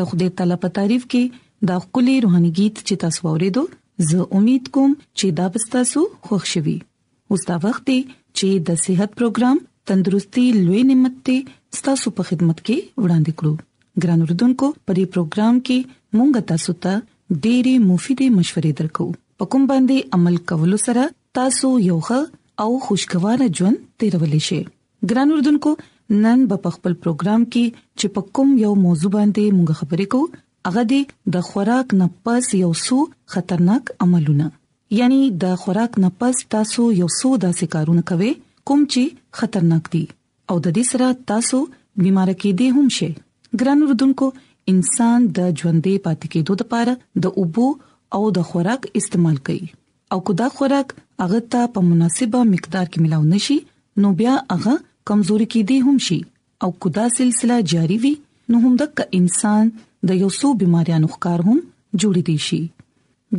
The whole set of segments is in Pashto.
د خدای تعالی په تعریف کې دا خولي روحاني गीत چې تاسو ورېدو زه امید کوم چې دا به تاسو خوښ شي اوس دا وخت دی چې د صحت پروګرام تندرستي لوي نعمت ته تاسو په خدمت کې وړاندې کړو ګران اردوونکو په دې پروګرام کې مونږ تاسو ته ډېری مفیدې مشورې درکو په کوم باندې عمل کولو سره تاسو یوغه او خوشگوار ژوند تیرولې شئ ګران اردوونکو نن به په خپل پروګرام کې چې په کوم یو موضوع باندې موږ خبرې کوو هغه دی د خوراک نه پس یو څو خطرناک عملونه یعنی د خوراک نه پس تاسو یو څو داسې کارونه کوي کوم چې خطرناک دي او د دې سره تاسو بیمار کېدې هم شي ګران اردوونکو انسان د ژوندې پاتې کېدو لپاره د اوبو او د خوراک استعمال کوي او کو دا خوراک هغه ته په مناسبه مقدار کې ملاو نشي نو بیا هغه کمزوري کې دي هم شي او کو دا سلسله جاری وي نو هم دک انسان د یو څو بيماریانو ښکار هم جوړ دي شي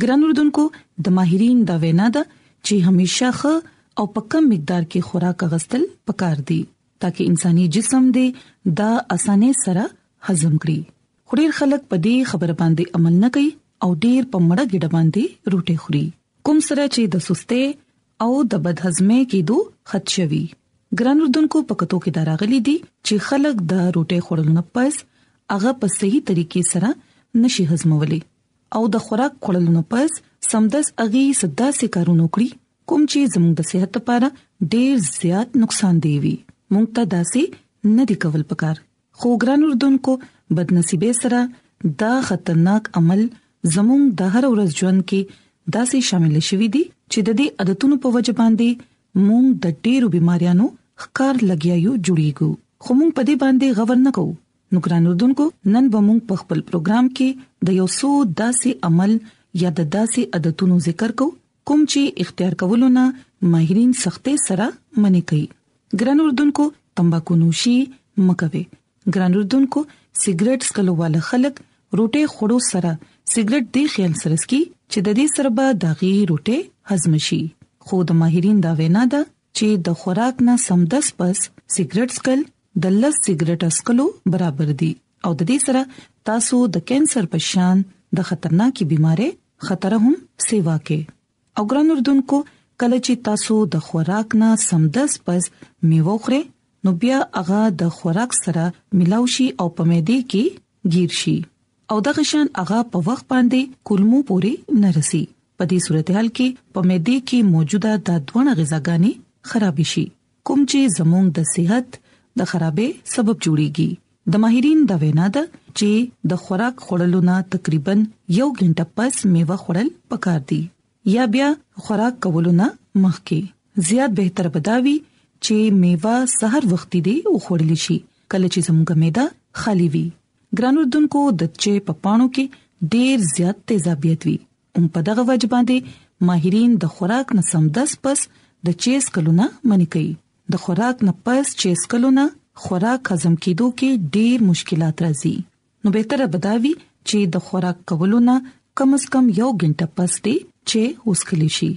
ګران اردوونکو د ماهرین دا وینا ده چې همیشه خه او په کم مقدار کې خوراک غستل پکار دي ترڅو انساني جسم دې دا اسانه سره هضم کړي خوري خلک په دې خبره باندې عمل نه کوي او ډیر په مړه ګډه باندې روټي خوري کوم سره چې د سستۍ او د بدهضمۍ کېدو خدشوي ګران اردوونکو په کتو کې دا راغلي دي چې خلک د روټي خوړل نه پس هغه په صحیح طریقې سره نشي هضمولې او د خوراک خوړل نه پس سمدس اغي سدا سي کارونه کړی کوم چې زموږ د صحت لپاره ډیر زیات نقصان دی وی مونږ ته داسې نه دی کول پکار خو ګران اردونکو بدنصیبې سره دا خطرناک عمل زموږ د هر ورځ ژوند کې داسې شامل شوی دی چې د دې عادتونو په وجه باندې مونږ د ډېرو بيماريانو ښکار لګیایو جوړیږو خو مونږ په دې باندې غور نه کوو نو ګران اردوونکو نن به مونږ په خپل پروګرام کې د یو څو داسې عمل یا د داسې عادتونو ذکر کوو کوم چی اختیار کولو نه ماهرین سختۍ سره منع کوي ګران اردونکو تمباکو نوشي مه کوئ ګران اردونکو سګرټ څکلو واله خلک روټۍ خوړو سره سګرټ دې خیال سره څکي چې د دې سره به د هغوی روټۍ هضم شي خو د ماهرین دا وینا ده چې د خوراک نه سمدس پس سګرټ سکل د لس سګرټ اسکلو برابر دي او د دې سره تاسو د کانسر په شان د خطرناکي بيمارۍ خطر هم سیوا کې او ګران اردوونکو کله چې تاسو د خوراک نه سمدس پس میوه خورئ نو بیا هغه د خوراک سره ملاو شي او په معده کې گیر شي او د غشان هغه په وخت باندې کولمو پوري نرسي په دې صورتحال کې په معده کې موجوده د دوه غذاګانی خراب شي کوم چې زموږ د صحت د خرابې سبب جوړيږي د ماهرين دا وینا ده چې د خوراک خورلو نه تقریبا یو غنټه پس میوه خورل پکار دي یا بیا خوراک کولو نه مخکې زیات بهتر بداوي چې میوه سحر وختي دی او خورل شي کله چې زموږ معده خالی وي ګران اردوونکو د چې په پانو کې ډیر زیات تیزابیت وي هم په دغه وجه باندې ماهرین د خوراک نه سمدس پس د چیز کلونه منی کوي د خوراک نه پس چیز کلونه خوراک هضم کیدو کې ډیر مشکلات راځي نو به تر بداوی چې د خوراک کولو نه کم از کم یو غنټه پس دی چې وسکلی شي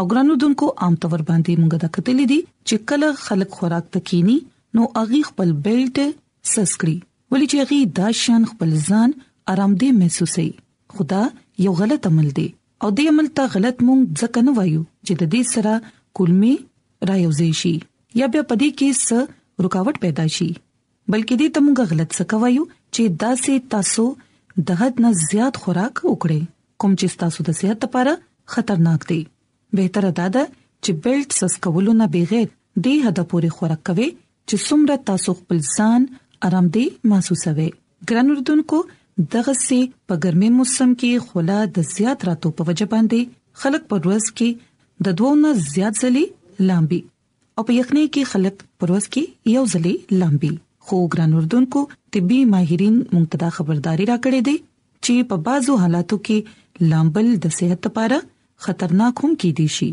او ګرانو دونکو عام تور باندې موږ دا کتلې دي چې کله خلک خوراک تکینی نو اغي خپل بیلټ سسکري ولې چې اغي دا شان خپل ځان آرام دې محسوسي خو دا یو غلط عمل دی او دې عمل ته غلط مونږ ځکه نه وایو چې د دې سره کولمې را یوځای شي یا بیا پدې کې څه رکاوټ پیدا شي بلکې دې ته مونږ غلط څه کوایو چې دا سه تاسو د حد نه زیات خوراک وکړي کوم چې تاسو د صحت لپاره خطرناک دی بهتره دا ده چې بیلټ سس کولو نه بغیر دې حد پورې خوراک کوي چې څومره تاسو خپل ځان آرام دی محسوسوي ګران اردوونکو دغه سي په ګرمي موسم کې خوله د زیات راتو په وجه باندې خلک په ورځ کې د دوه نه زیات ځلې لامبي او په یخنۍ کې خلک پروس کې یو ځلې لامبي خو ګران اردوونکو طبي ماهرین مونږ ته دا خبرداري راکړې دي چې په بعضو حالاتو کې لامبل د صحت لپاره خطرناک هم کې دي شي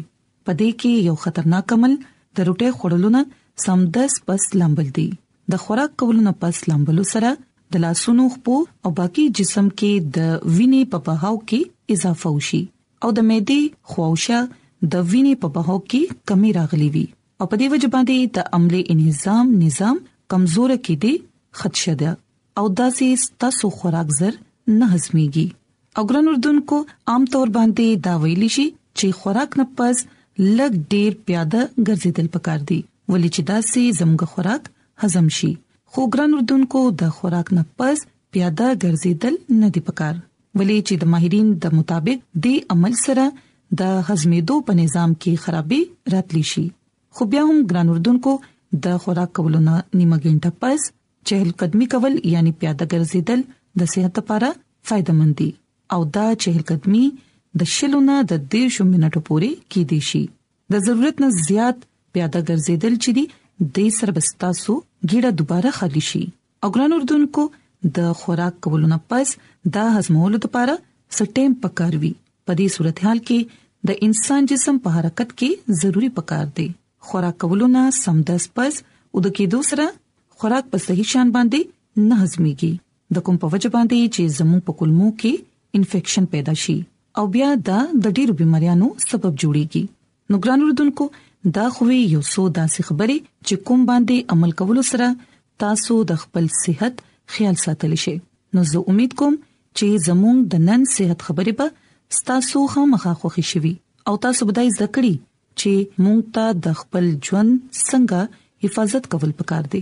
په دې کې یو خطرناک عمل د روټي خړلونه سمدس پس لامبل دي د خوراک کولونه پس لامبلو سره د لاسونو خپو او باقی جسم کې د وینې په بهاو کې اضافه وشي او د معدې خواوشا د وینې په بهاو کې کمی راغلی وي او په دې وجه باندې د عمل انهضام نظام کمزور کې دي خدشه ده او داسې ستاسو خوراک زر نه هضميږي او ګران اردوونکو عام طور باندې دا ویل شي چې خوراک نه پس لګ ډیر پیاده ګرځیدل پکار دي ولې چې داسې زموږ خوراک هضم شي خو ګران اردوونکو د خوراک نه پس پیاده ګرځیدل نه دي پکار ولې چې د ماهرین د مطابق دې عمل سره د هضمېدو په نظام کې خرابې راتلی شي خو بیا هم ګران اردوونکو د خوراک کولو نه نیمه ګنټه پس چهل قدمی کول یعنی پیاده ګرځیدل د صحت لپاره فائدہ مند دي او دا چهل قدمی د شلونه د 13 منټو پورې کې دي شي د ضرورت نه زیات پیاده ګرځیدل چې دي د سربستاسو ګیړه دوباره خالی شي او ګران اردوونکو د خوراک کولو نه پس دا هضمولو لپاره سټیم پکار وی په دې صورتحال کې د انسان جسم په حرکت کې ضروری پکار دی خوراک کولو نه سمدس پس او د کېدو سره خوراک په صحیح شان باندې نه هضميږي د کوم په وجه باندې چې زموږ په کولمو کې انفیکشن پیدا شي او بیا دا د ډېرو بيماريانو سبب جوړيږي نو ګران اردوونکو دا خوې یو څو داسې خبرې چې کوم باندې عمل کولو سره تاسو د خپل صحت خیال ساتل شي نو زه امید کوم چې زموږ د نن صحت خبرې به تاسو خامخا خوښی شي او تاسو به د زده کړې چې مونږ ته د خپل ژوند څنګه حفاظت کول پکار دي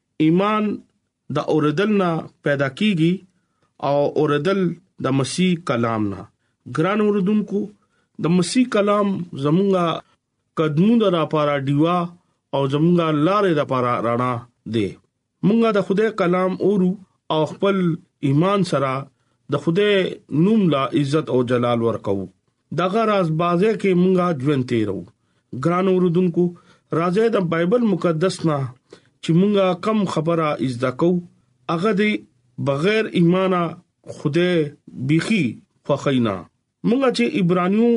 ایمان د اوریدل نه پیدا کیږي او اوریدل د مسیح کلام نه ګران اوردونکو د مسیح کلام زمونږه قدمو د لپاره دیوا او زمونږه لارې د لپاره رڼا دی مونږه د خدای کلام اورو او خپل ایمان سره د خدای نوم لا عزت او جلال ورکو دغه راز بازه کې مونږه ژوند تیرو ګران اوردونکو راځي د بایبل مقدس نه چې مونږه کم خبره از دکو هغه دی بغیر ایمانه خوده بيخي فخینا مونږه چې ابرانیو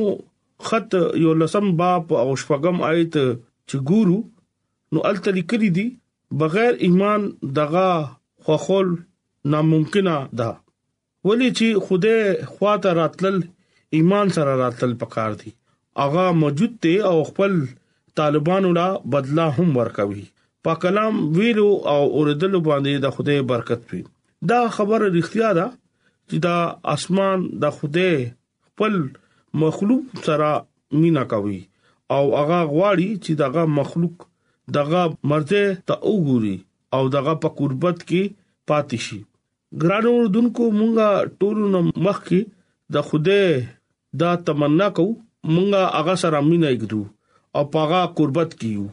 خط یو لسم باب او شپږم آیت چې ګورو نو الته لیکلي دي بغیر ایمان دغه خوخول ناممکنه ده ولی چې خدای خواته راتلل ایمان سره راتلل پکار دي هغه موجود دی او خپل طالبانو لا بدلا هم ورکوي په کلام ویلو او اوریدلو باندې د خدای برکت وي دا خبره رښتیا ده چې دا اسمان د خدای خپل مخلوق سره مینا کوي او هغه غواړي چې دغه مخلوق دغه مرزه ته وګوري او دغه په قربت کې پاتې شي ګران اوردونکو مونږه ټولو نه مخکي د خوده دا تمنا کو مونږه هغه سره مینه یګدو او پاغه قربت کیو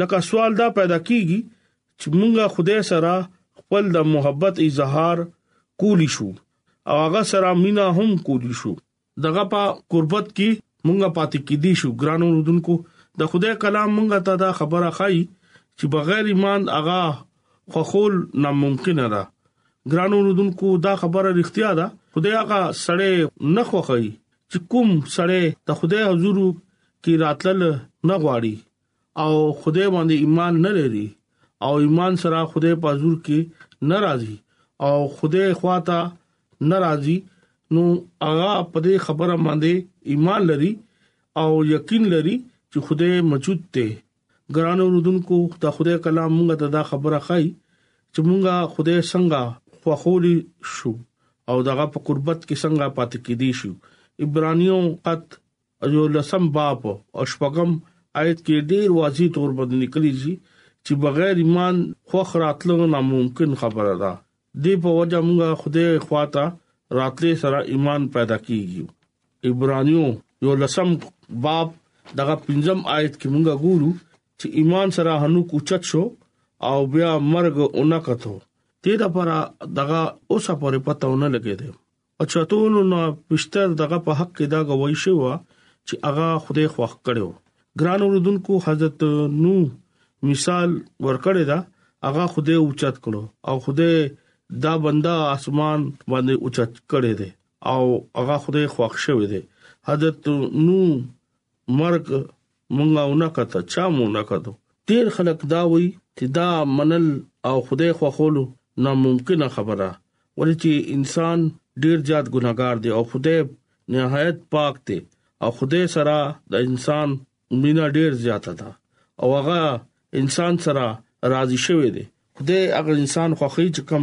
لکه سوال دا پیدا کیږي چې مونږه خوده سره خپل د محبت اظهار کولی شو او هغه سره مینا هم کولی شو دغه په قربت کې مونږه پاتې کیدی شو ګران اوردونکو د خدای کلام مونږه ته دا خبره خای چې بغیر ایمان اغا خوخول ناممکن ده ګران اوردونکو دا خبره رښتیا ده خدای هغه سړی نه خوخی چې کوم سړی د خدای حضور کې راتلل نه غواړي او خدای باندې ایمان نه لري او ایمان سره خدای په حضور کې ناراضي او خدای خواته ناراضي نو هغه په دې خبره باندې ایمان لري او یقین لري چې خدای موجود دی ګران اوردونکو دا خدای کلام موږ ته دا خبره خای چې موږ خدای څنګه خوخولي شو او دغه په قربت کې څنګه پاتې کېدی شو عبرانيو قط او لسم باب او شپږم آیت کې ډیر واضح تور باندې نکلی شي چې بغیر ایمان خوخ راتلو ناممکن خبره ده د په وجه موږ خدای خواته راتلې سره ایمان پیدا کیږي عبرانیو یو لسم باب دغه پنځم آیت کې موږ ګورو چې ایمان سره هنو کوچت شو او بیا مرګ اونکته دې لپاره دغه اوسه پورې پته ونه لګې دي اچاتولو نه پښتر دغه په حق کې دا غوي شو چې هغه خدای خوښ کړو ګران اوردونکو حضرت نو مثال ورکړی دا هغه خوده اوچت کړو او خوده دا بندا اسمان باندې اوچت کړي دي او هغه خوده خوښ شوی دی حضرت نو مرګ مونږه ونه کته چا مو نه کتو ډیر خلک دا وایي چې دا منل او خدای خوخولو ناممکنه خبره ولې چې انسان ډیر زیات ګناګار دی او خدای نهایت پاک دی او خدای سره د انسان مینا ډیر زیاته ده او هغه انسان سره راضي شوی دی خدای هغه انسان خوخی چې کم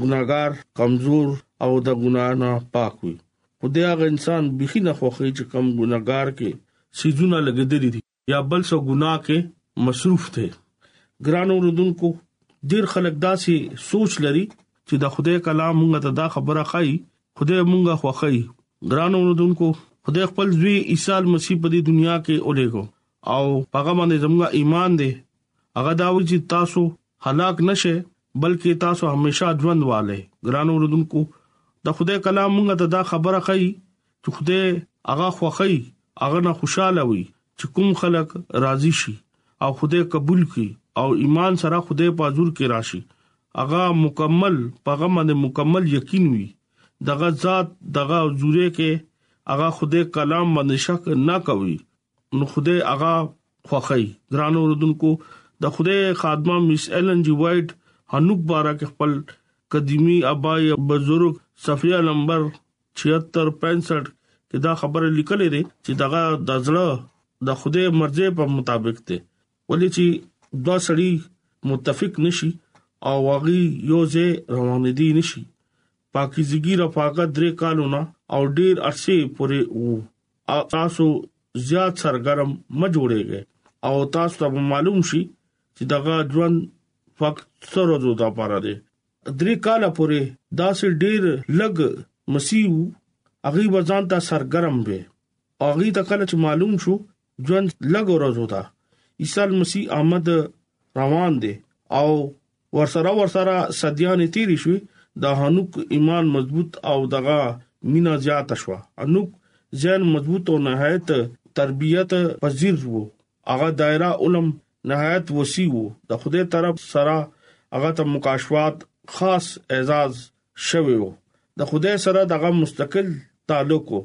ګناګار کمزور او د ګنا نه پاک وي خو د هغه انسان بخي نه خوخي چې کم ګناګار کې سيزونه لګیدل دي یا بل څو ګنا کې مصروف دي ګران اوردونکو ډیر خلک داسې سوچ لري چې د خدای کلام موږ ته دا خبره خای خدای موږ خوخی ګران اوردونکو خدای خپل ځوی عیسی مسیح په دې دنیا کې اولېګو او هغه باندې زموږه ایمان دی هغه دا و چې تاسو هلاک نشه بلکې تاسو همیشه ژوند والي ګران اوردونکو د خدای کلام موږ ته دا خبره کوي چې خدای هغه خوخی هغه نه خوشاله وي چې کوم خلک راضي شي او خدای قبول کړي او ایمان سره خدای په حضور کې راشي هغه مکمل پیغام باندې مکمل یقین وي دغه ذات دغه حضور کې هغه خدای کلام باندې شک نه کوي نو خوده هغه خوخی درانو رودونکو د خوده خادمه مس ایلن جی وایټ هنوک بارا کې خپل قديمي ابای بزرګ صفیه نمبر 76 65 کې دا خبره لیکلې ده چې دغه د زړه د خوده مرزه په مطابق ته ولې چې دا سړی متفق نشي او واغي یو ځای روان دي نشي پاکیزګي رفاقت درې کالونه او ډیر عرصه پورې وو تاسو زیات سرګرم ما جوړیږئ او تاسو ته معلوم شي چې دغه ژوند فقط سره زو دا پاره دی درې کال پورې دا سې ډیر لګ مسیو اغي وزن ته سرګرم وي اغي ته کله چې معلوم شو ژوند لګ ورځو دا عیسی مسیح آمد روان دي او ورسره ورسره صدیانې تیرې شوې د هنوک ایمان مضبوط او دغه مینا زیات شو انوک ځین مضبوط او نهایت تربیت پذیر وو هغه دایره علم نهایت وسی وو د خدای طرف سره هغه ته مکاشفات خاص اعزاز شوی وو د خدای سره دغه مستقل تعلق وو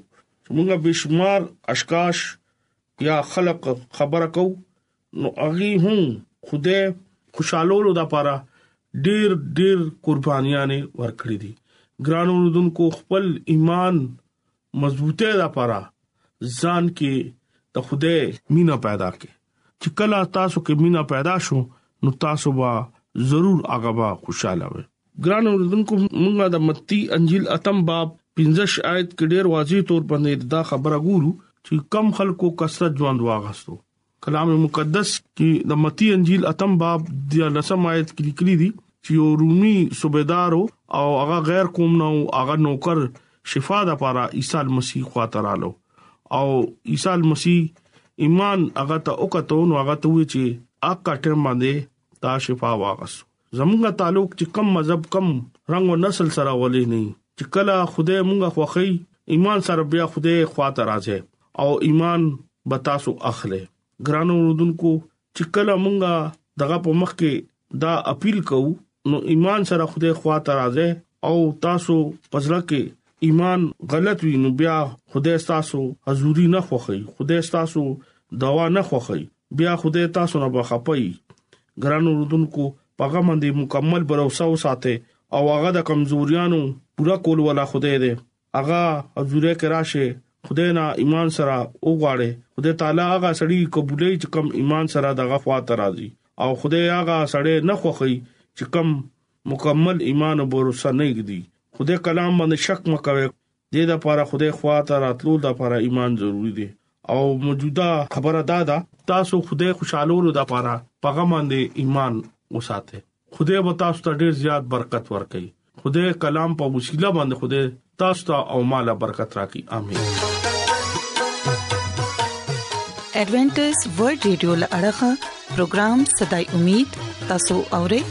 موږ بشمار اشکاش یا خلق خبره کو نو هغه هم خوده خوشالولو د لپاره ډیر ډیر قربانیاں ورکړي دي ګران اوردونکو خپل ایمان مضبوطه د لپاره ځان کې د خوده مینا پیدا کې چې کله تاسو کې مینا پیدا شو نو تاسو به ضرور هغه به خوشاله وئ ګران اوردونکو موږ د متی انجیل اتم باب 15 آیت کې ډیر واضح تور باندې دا خبره ګورو چې کم خلکو کثرت ژوند واغستو کلام مقدس کې د متی انجیل اتم باب د لسم آیت کې لیکلي دي چې یو رومي صوبیدار او هغه غیر قوم نه او هغه نوکر شفا د پاره عیسی مسیح خاطرالو او عیسی مسیح ایمان هغه ته وکړو نو هغه ته وی چې اقا ټیم باندې تا شفا واغسو زمونږ تعلق چې کم مذهب کم رنگ او نسل سره ولې نه چې کله خدای مونږه خوخی ایمان سره بیا خدای خواته راځي او ایمان به تاسو اخلي ګرانو رودونکو چې کله مونږه دغه په مخ کې دا اپیل کوو نو ایمان سره خدای خواته راځي او تاسو پزړه کې ایمان غلط وي نو بیا خدای تاسو حضوري نه خوخي خدای تاسو دوا نه خوخي بیا خدای تاسو نه بخپای ګران اوردونکو پغه باندې مکمل باور وساته او هغه د کمزوریانو پورا کول ولا خدای دې هغه حضوره کې راشه خدای نه ایمان سره وغواړي خدای تعالی هغه سړی قبولې چې کم ایمان سره دغه خواته راځي او خدای هغه سړی نه خوخي چې کم مکمل ایمان او باور نه کړي خدای کلام باندې شک مکوي دې لپاره خدای خوا ته راتلو لپاره ایمان ضروری دی او موجوده خبره دا ده تاسو خدای خوشالولو لپاره پغه باندې ایمان وساته خدای به تاسو ته ډیر زیات برکت ورکړي خدای کلام په وسیله باندې خدای تاسو ته او مال برکت راکړي امين ایڈونچر ورلد رادیو لړغا پروگرام صداي امید تاسو اورئ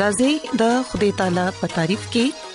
راځي د خدای تعالی په تعریف کې